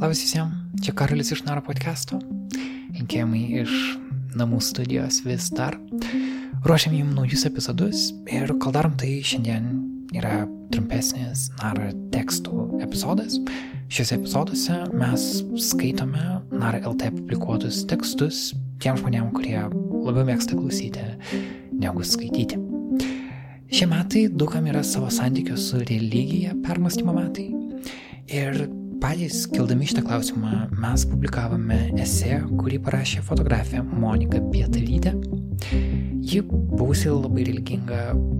Labas visiems, čia Karolis iš Naro podcast'o. Linkėjimai iš namų studijos vis dar. Ruošiam jums naujus epizodus ir kol darom tai šiandien yra trumpesnis Naro tekstų epizodas. Šiuose epizoduose mes skaitome Nara LT publikuotus tekstus tiem žmonėm, kurie labiau mėgsta klausyti negu skaityti. Šie metai daugam yra savo santykio su religija permastymo metai. Ir patys kildami šitą klausimą mes publikavome esė, kurį parašė fotografė Monika Pietalytė. Ji buvusi labai religinga,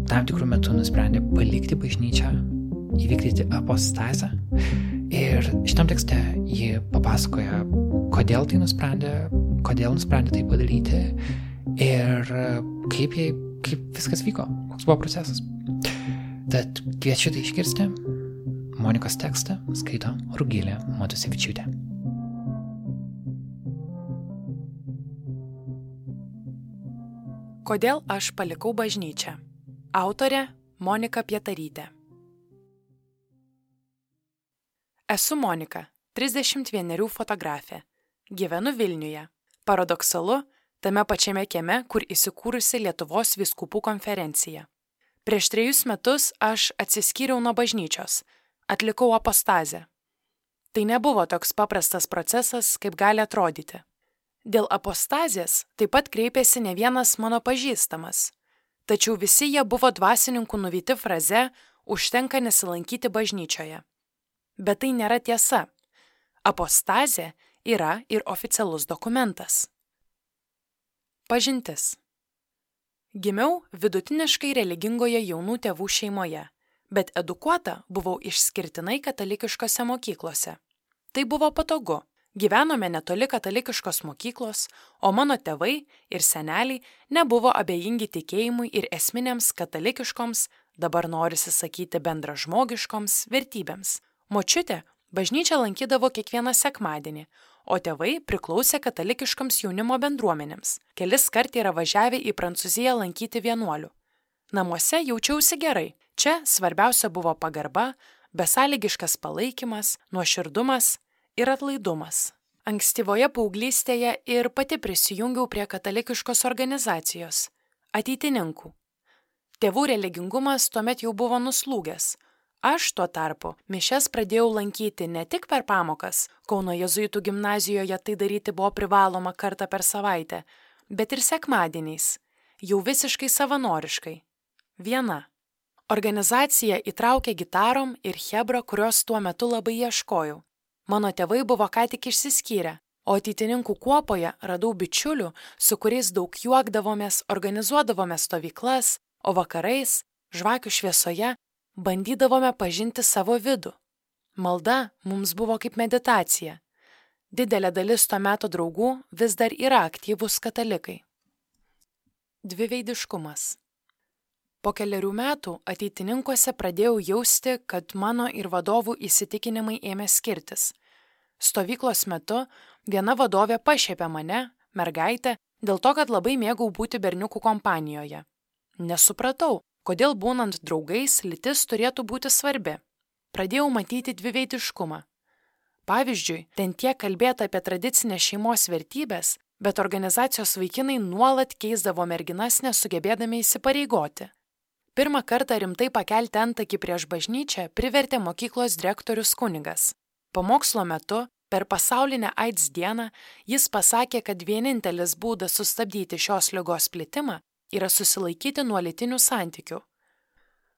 tam tikrų metų nusprendė palikti bažnyčią, įvykdyti apostazę. Ir šitam tekste ji papasakoja, kodėl tai nusprendė, kodėl nusprendė tai padaryti ir kaip, jai, kaip viskas vyko, koks buvo procesas. Tad kviečiu tai išgirsti Monikos tekstą skaito Rugilė Matusevičiūtė. Kodėl aš palikau bažnyčią? Autorė Monika Pietarytė. Esu Monika, 31 fotografė. Gyvenu Vilniuje. Paradoksalu, tame pačiame kieme, kur įsikūrusi Lietuvos viskupų konferencija. Prieš trejus metus aš atsiskyriau nuo bažnyčios, atlikau apostazę. Tai nebuvo toks paprastas procesas, kaip gali atrodyti. Dėl apostazės taip pat kreipėsi ne vienas mano pažįstamas. Tačiau visi jie buvo dvasininkų nuvyti fraze užtenka nesilankyti bažnyčioje. Bet tai nėra tiesa. Apostazė yra ir oficialus dokumentas. Pažintis. Gimiau vidutiniškai religingoje jaunų tėvų šeimoje bet edukuota buvau išskirtinai katalikiškose mokyklose. Tai buvo patogu. Gyvenome netoli katalikiškos mokyklos, o mano tėvai ir seneliai nebuvo abejingi tikėjimui ir esminėms katalikiškoms, dabar norisi sakyti bendražmogiškoms vertybėms. Močiutė bažnyčią lankydavo kiekvieną sekmadienį, o tėvai priklausė katalikiškoms jaunimo bendruomenėms. Kelis kart yra važiavę į Prancūziją lankyti vienuolių. Namuose jaučiausi gerai, Čia svarbiausia buvo pagarba, besąlygiškas palaikymas, nuoširdumas ir atlaidumas. Ankstyvoje paauglystėje ir pati prisijungiau prie katalikiškos organizacijos - ateitininkų. Tėvų religingumas tuomet jau buvo nuslūgęs. Aš tuo tarpu mišes pradėjau lankyti ne tik per pamokas, Kauno jezuitų gimnazijoje tai daryti buvo privaloma kartą per savaitę, bet ir sekmadieniais, jau visiškai savanoriškai. Viena. Organizacija įtraukė gitarom ir hebra, kurios tuo metu labai ieškojau. Mano tėvai buvo ką tik išsiskyrę, o ateitininkų kuopoje radau bičiulių, su kuriais daug juokdavomės, organizuodavome stovyklas, o vakarais, žvakių šviesoje, bandydavome pažinti savo vidų. Malda mums buvo kaip meditacija. Didelė dalis to meto draugų vis dar yra aktyvūs katalikai. Dviveidiškumas. Po keliarių metų ateitininkuose pradėjau jausti, kad mano ir vadovų įsitikinimai ėmė skirtis. Stovyklos metu viena vadovė pašėpė mane, mergaitę, dėl to, kad labai mėgau būti berniukų kompanijoje. Nesupratau, kodėl būnant draugais lytis turėtų būti svarbi. Pradėjau matyti dviveidiškumą. Pavyzdžiui, ten tiek kalbėta apie tradicinės šeimos vertybės, bet organizacijos vaikinai nuolat keisdavo merginas nesugebėdami įsipareigoti. Pirmą kartą rimtai pakelti antakį prieš bažnyčią privertė mokyklos direktorius kunigas. Pamokslo metu, per pasaulinę AIDS dieną, jis pasakė, kad vienintelis būdas sustabdyti šios lygos plitimą yra susilaikyti nuo litinių santykių.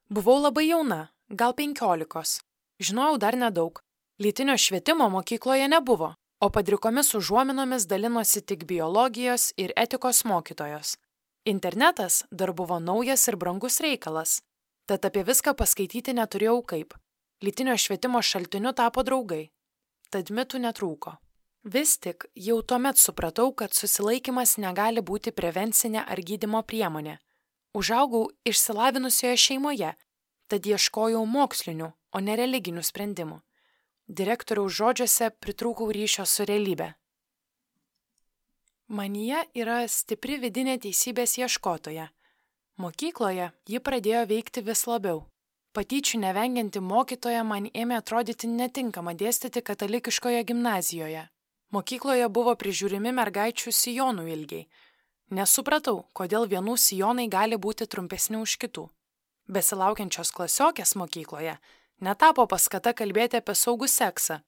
Buvau labai jauna, gal penkiolikos. Žinojau dar nedaug. Lytinio švietimo mokykloje nebuvo, o padrikomis užuominomis dalinosi tik biologijos ir etikos mokytojos. Internetas dar buvo naujas ir brangus reikalas, tad apie viską paskaityti neturėjau kaip. Lytinio švietimo šaltiniu tapo draugai. Tad mitų netrūko. Vis tik jau tuomet supratau, kad susilaikimas negali būti prevencinė ar gydimo priemonė. Užaugau išsilavinusioje šeimoje, tad ieškojau mokslinių, o ne religinių sprendimų. Direktoriaus žodžiuose pritrūkau ryšio su realybė. Manyje yra stipri vidinė teisybės ieškotoja. Mokykloje ji pradėjo veikti vis labiau. Patyčių nevengianti mokytoja man ėmė atrodyti netinkama dėstyti katalikiškoje gimnazijoje. Mokykloje buvo prižiūrimi mergaičių sijonų ilgiai. Nesupratau, kodėl vienų sijonai gali būti trumpesni už kitų. Besilaukiančios klasiokės mokykloje netapo paskata kalbėti apie saugų seksą,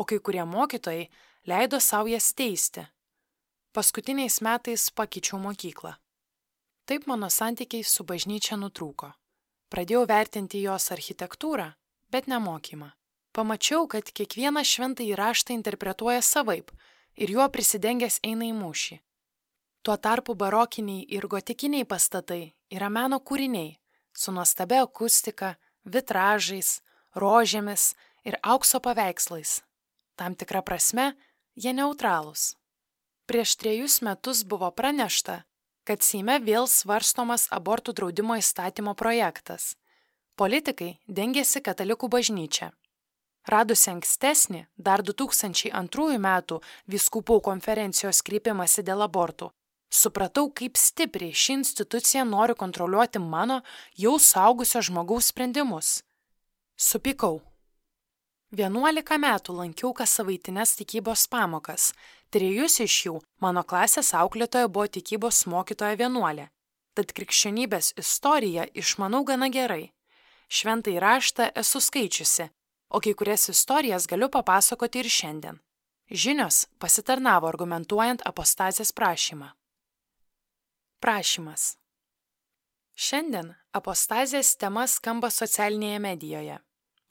o kai kurie mokytojai leido savo jas teisti. Paskutiniais metais pakeičiau mokyklą. Taip mano santykiai su bažnyčia nutrūko. Pradėjau vertinti jos architektūrą, bet nemokymą. Pamačiau, kad kiekvieną šventą įraštą interpretuoja savaip ir juo prisidengęs eina į mūšį. Tuo tarpu barokiniai ir gotikiniai pastatai yra meno kūriniai su nuostabia akustika, vitražais, rožėmis ir aukso paveikslais. Tam tikra prasme, jie neutralūs. Prieš trejus metus buvo pranešta, kad Seime vėl svarstomas abortų draudimo įstatymo projektas. Politikai dengėsi katalikų bažnyčią. Radusi ankstesnį, dar 2002 metų viskupų konferencijos kreipimąsi dėl abortų, supratau, kaip stipriai ši institucija nori kontroliuoti mano jau saugusio žmogaus sprendimus. Supykau. 11 metų lankiau kas savaitinės tikybos pamokas, trejus iš jų mano klasės auklėtoja buvo tikybos mokytoja vienuolė, tad krikščionybės istoriją išmanau gana gerai. Šventai raštą esu skaičiusi, o kai kurias istorijas galiu papasakoti ir šiandien. Žinios pasitarnavo argumentuojant apostazės prašymą. Prašymas. Šiandien apostazės tema skamba socialinėje medijoje.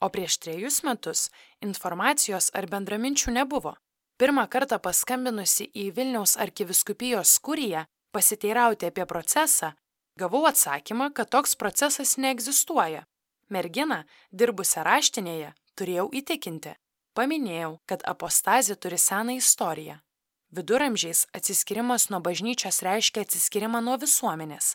O prieš trejus metus informacijos ar bendraminčių nebuvo. Pirmą kartą paskambinusi į Vilniaus arkiviskupijos kuriją pasiteirauti apie procesą, gavau atsakymą, kad toks procesas neegzistuoja. Merginą, dirbusią raštinėje, turėjau įtikinti. Paminėjau, kad apostazė turi seną istoriją. Viduramžiais atsiskirimas nuo bažnyčios reiškia atsiskirimą nuo visuomenės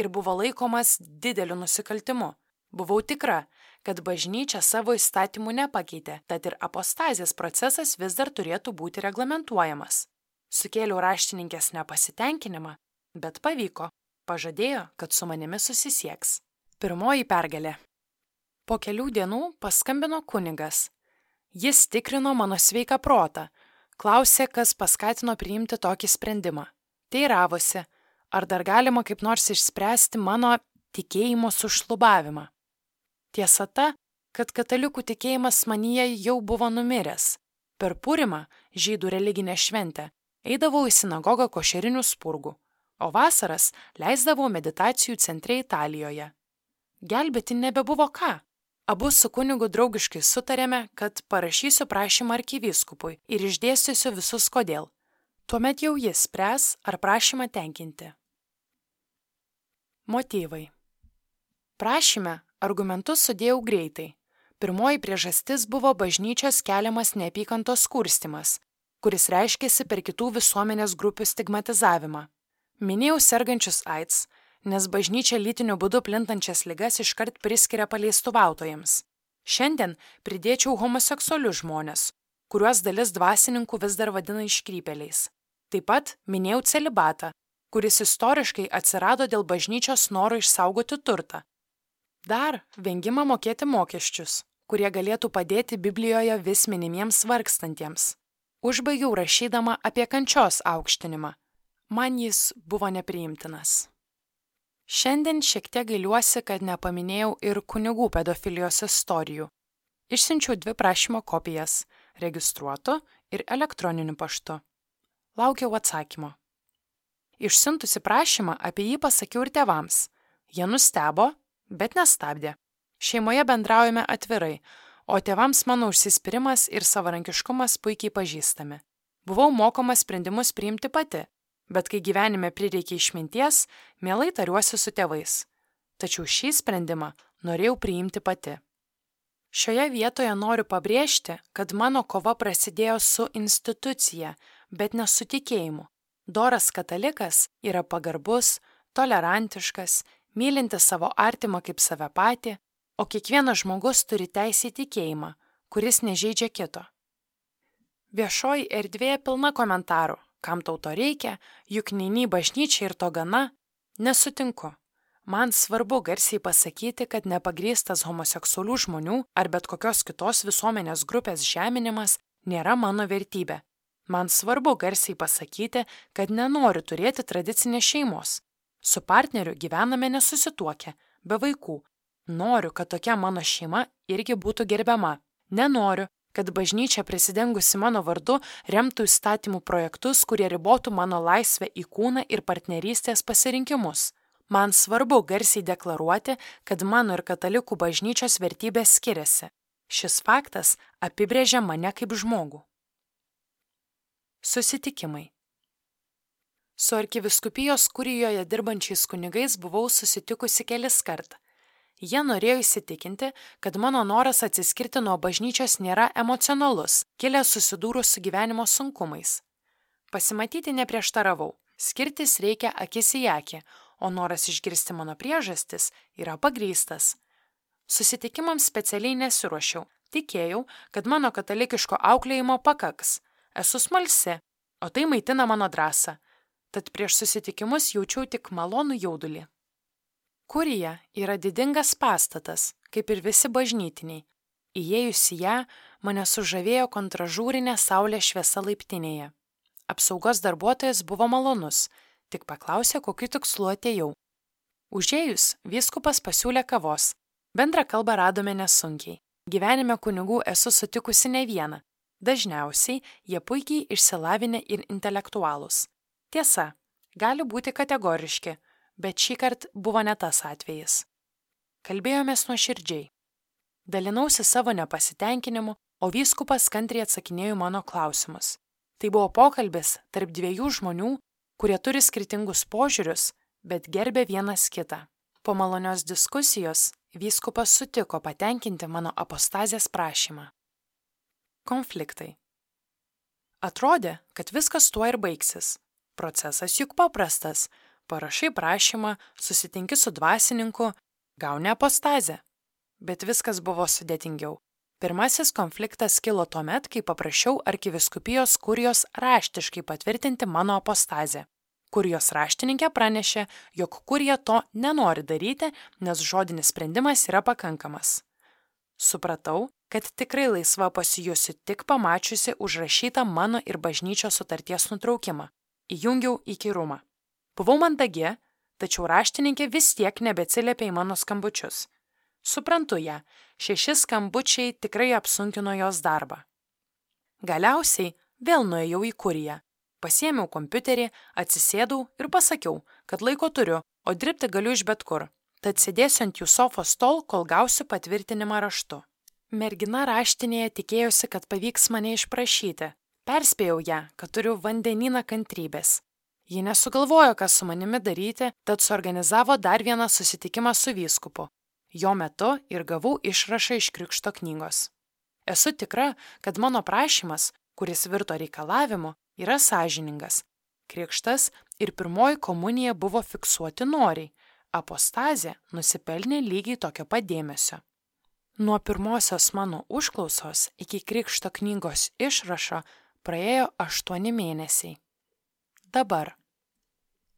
ir buvo laikomas dideliu nusikaltimu. Buvau tikra, kad bažnyčia savo įstatymų nepakeitė, tad ir apostazės procesas vis dar turėtų būti reglamentuojamas. Sukėliau raštininkės nepasitenkinimą, bet pavyko. Pažadėjo, kad su manimi susisieks. Pirmoji pergalė. Po kelių dienų paskambino kunigas. Jis tikrino mano sveiką protą, klausė, kas paskatino priimti tokį sprendimą. Teiravosi, ar dar galima kaip nors išspręsti mano tikėjimo sušlubavimą. Tiesa ta, kad katalikų tikėjimas manyje jau buvo numiręs. Per Purimą, žydų religinę šventę, eidavau į sinagogą košerinių spurgų, o vasaras leisdavau meditacijų centre Italijoje. Gelbėti nebebuvo ką. Abu su kunigu draugiškai sutarėme, kad parašysiu prašymą arkivyskupui ir išdėstysiu visus kodėl. Tuomet jau jis spręs, ar prašymą tenkinti. Motyvai. Prašyme Argumentus sudėjau greitai. Pirmoji priežastis buvo bažnyčios keliamas neapykantos kurstimas, kuris reiškėsi per kitų visuomenės grupių stigmatizavimą. Minėjau sergančius AIDS, nes bažnyčia lytiniu būdu plintančias ligas iškart priskiria paleistuvautojams. Šiandien pridėčiau homoseksualius žmonės, kuriuos dalis dvasininkų vis dar vadina iškrypeliais. Taip pat minėjau celibatą, kuris istoriškai atsirado dėl bažnyčios noro išsaugoti turtą, Dar vengimą mokėti mokesčius, kurie galėtų padėti Biblijoje vis minimiems vargstantiems. Užbaigiau rašydama apie kančios aukštinimą. Man jis buvo nepriimtinas. Šiandien šiek tiek gailiuosi, kad nepaminėjau ir kunigų pedofilijos istorijų. Išsiunčiau dvi prašymo kopijas - registruotu ir elektroniniu paštu. Laukiau atsakymo. Išsiuntusi prašymą apie jį pasakiau ir tėvams. Jie nustebo bet nestabdė. Šeimoje bendraujame atvirai, o tėvams mano užsispyrimas ir savarankiškumas puikiai pažįstami. Buvau mokoma sprendimus priimti pati, bet kai gyvenime prireikė išminties, mielai tariuosi su tėvais. Tačiau šį sprendimą norėjau priimti pati. Šioje vietoje noriu pabrėžti, kad mano kova prasidėjo su institucija, bet ne su tikėjimu. Doras katalikas yra pagarbus, tolerantiškas mylinti savo artimą kaip save patį, o kiekvienas žmogus turi teisę į tikėjimą, kuris nežaidžia kito. Viešoji erdvėje pilna komentarų, kam tau to reikia, juk neini bažnyčia ir to gana, nesutinku. Man svarbu garsiai pasakyti, kad nepagrįstas homoseksualių žmonių ar bet kokios kitos visuomenės grupės žeminimas nėra mano vertybė. Man svarbu garsiai pasakyti, kad nenoriu turėti tradicinės šeimos. Su partneriu gyvename nesusituokę, be vaikų. Noriu, kad tokia mano šeima irgi būtų gerbiama. Nenoriu, kad bažnyčia prisidengusi mano vardu remtų įstatymų projektus, kurie ribotų mano laisvę į kūną ir partnerystės pasirinkimus. Man svarbu garsiai deklaruoti, kad mano ir katalikų bažnyčios vertybės skiriasi. Šis faktas apibrėžia mane kaip žmogų. Susitikimai. Su arkiviskupijos kurijoje dirbančiais kunigais buvau susitikusi kelis kart. Jie norėjo įsitikinti, kad mano noras atsiskirti nuo bažnyčios nėra emocionalus, kilęs susidūrus su gyvenimo sunkumais. Pasimatyti neprieštaravau, skirtis reikia akis į akį, o noras išgirsti mano priežastis yra pagrystas. Susitikimams specialiai nesiuošiau, tikėjau, kad mano katalikiško auklėjimo pakaks. Esu smalsi, o tai maitina mano drąsą, tad prieš susitikimus jaučiau tik malonų jaudulį. Kurija yra didingas pastatas, kaip ir visi bažnytiniai. Įėjus į ją, mane sužavėjo kontražūrinė saulės šviesa laiptinėje. Apsaugos darbuotojas buvo malonus, tik paklausė, kokiu tikslu atėjau. Užėjus, vyskupas pasiūlė kavos. Bendrą kalbą radome nesunkiai. Gyvenime kunigų esu sutikusi ne vieną. Dažniausiai jie puikiai išsilavinę ir intelektualūs. Tiesa, gali būti kategoriški, bet šį kartą buvo ne tas atvejis. Kalbėjomės nuoširdžiai. Dalinausi savo nepasitenkinimu, o vyskupas kantriai atsakinėjo mano klausimus. Tai buvo pokalbis tarp dviejų žmonių, kurie turi skirtingus požiūrius, bet gerbė vienas kitą. Po malonios diskusijos vyskupas sutiko patenkinti mano apostazės prašymą. Konfliktai. Atrodė, kad viskas tuo ir baigsis. Procesas juk paprastas parašai prašymą, susitinki su dvasininku, gauni apostazę. Bet viskas buvo sudėtingiau. Pirmasis konfliktas kilo tuo met, kai paprašiau arkiviskupijos kurijos raštiškai patvirtinti mano apostazę. Kurijos raštininkė pranešė, jog kurija to nenori daryti, nes žodinis sprendimas yra pakankamas. Supratau, kad tikrai laisva pasijusiu tik pamačiusi užrašytą mano ir bažnyčios sutarties nutraukimą. Įjungiau įkyrumą. Buvau mandagi, tačiau raštininkė vis tiek nebeatsiliepė į mano skambučius. Suprantu ją, šeši skambučiai tikrai apsunkino jos darbą. Galiausiai vėl nuėjau į kuriją, pasiėmiau kompiuterį, atsisėdau ir pasakiau, kad laiko turiu, o dirbti galiu iš bet kur, tad sėdėsiu ant jų sofos tol, kol gausiu patvirtinimą raštu. Mergina raštinėje tikėjosi, kad pavyks mane išprašyti. Perspėjau ją, kad turiu vandenyną kantrybės. Ji nesugalvojo, ką su manimi daryti, tad suorganizavo dar vieną susitikimą su vyskupu. Jo metu ir gavau išrašą iš krikšto knygos. Esu tikra, kad mano prašymas, kuris virto reikalavimu, yra sąžiningas. Krikštas ir pirmoji komunija buvo fiksuoti noriai, apostazė nusipelnė lygiai tokio padėmesio. Nuo pirmosios mano užklausos iki krikšto knygos išrašo praėjo aštuoni mėnesiai. Dabar.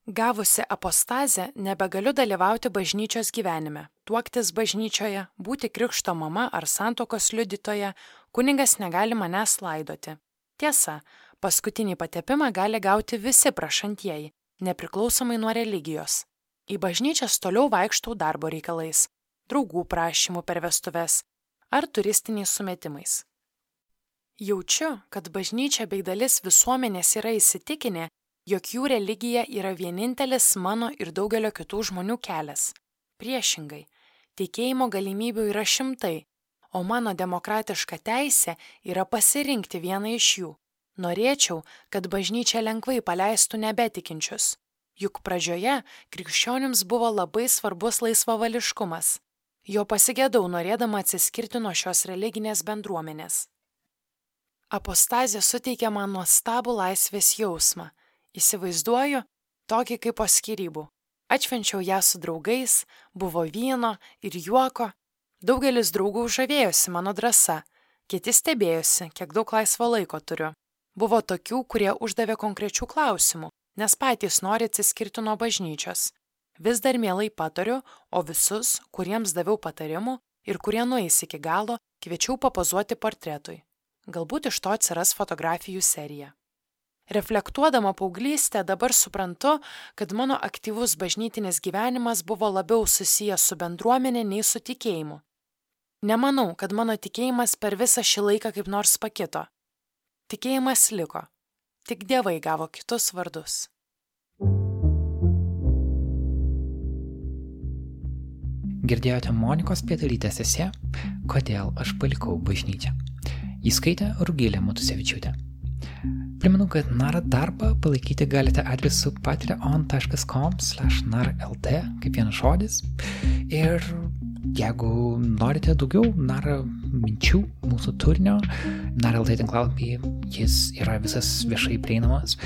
Gavusi apostazę, nebegaliu dalyvauti bažnyčios gyvenime, tuoktis bažnyčioje, būti krikšto mama ar santokos liudytoja, kuningas negali manęs laidoti. Tiesa, paskutinį patepimą gali gauti visi prašantieji, nepriklausomai nuo religijos. Į bažnyčias toliau vaikštau darbo reikalais, draugų prašymų per vestuves ar turistiniais sumetimais. Jaučiu, kad bažnyčia bei dalis visuomenės yra įsitikinę, jog jų religija yra vienintelis mano ir daugelio kitų žmonių kelias. Priešingai, tikėjimo galimybių yra šimtai, o mano demokratiška teisė yra pasirinkti vieną iš jų. Norėčiau, kad bažnyčia lengvai paleistų nebetikinčius. Juk pradžioje krikščionims buvo labai svarbus laisvavališkumas. Jo pasigėdau norėdama atsiskirti nuo šios religinės bendruomenės. Apostazė suteikia man nuostabų laisvės jausmą Įsivaizduoju tokį kaip po skirybų. Atšvenčiau ją su draugais, buvo vyno ir juoko. Daugelis draugų žavėjosi mano drąsa, kiti stebėjosi, kiek daug laisvo laiko turiu. Buvo tokių, kurie uždavė konkrečių klausimų, nes patys nori atsiskirti nuo bažnyčios. vis dar mielai patariu, o visus, kuriems daviau patarimų ir kurie nueis iki galo, kviečiau papozuoti portretui. Galbūt iš to atsiras fotografijų serija. Reflektuodama paauglystę dabar suprantu, kad mano aktyvus bažnytinis gyvenimas buvo labiau susijęs su bendruomenė nei su tikėjimu. Nemanau, kad mano tikėjimas per visą šį laiką kaip nors pakito. Tikėjimas liko, tik dievai gavo kitus vardus. Girdėjote Monikos Pietalytės esė Kodėl aš palikau bažnyčią. Įskaitė Rugilė Matusevičiūtė. Primenu, kad NARA darbą palaikyti galite adresu patreon.com/narlt kaip vienas žodis. Ir jeigu norite daugiau NARA minčių, mūsų turinio, NARLT tinklalapyje jis yra visas viešai prieinamas.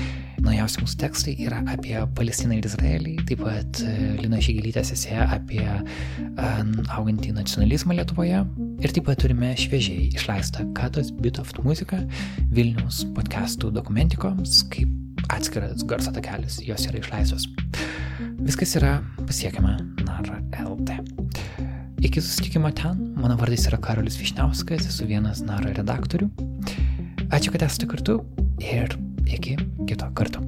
Naujausi mūsų tekstai yra apie Palestiną ir Izraelį, taip pat e, Lina Žygelytės esė apie augantį nacionalizmą Lietuvoje. Ir taip pat turime šviežiai išleistą Katos Bitoft muziką Vilnius podcastų dokumentikoms, kaip atskiras garso takelis jos yra išleistos. Viskas yra pasiekiama NARA LT. Iki susitikimo ten, mano vardas yra Karolis Višniauskas, esu vienas NARA redaktorių. Ačiū, kad esate kartu ir iki kito karto.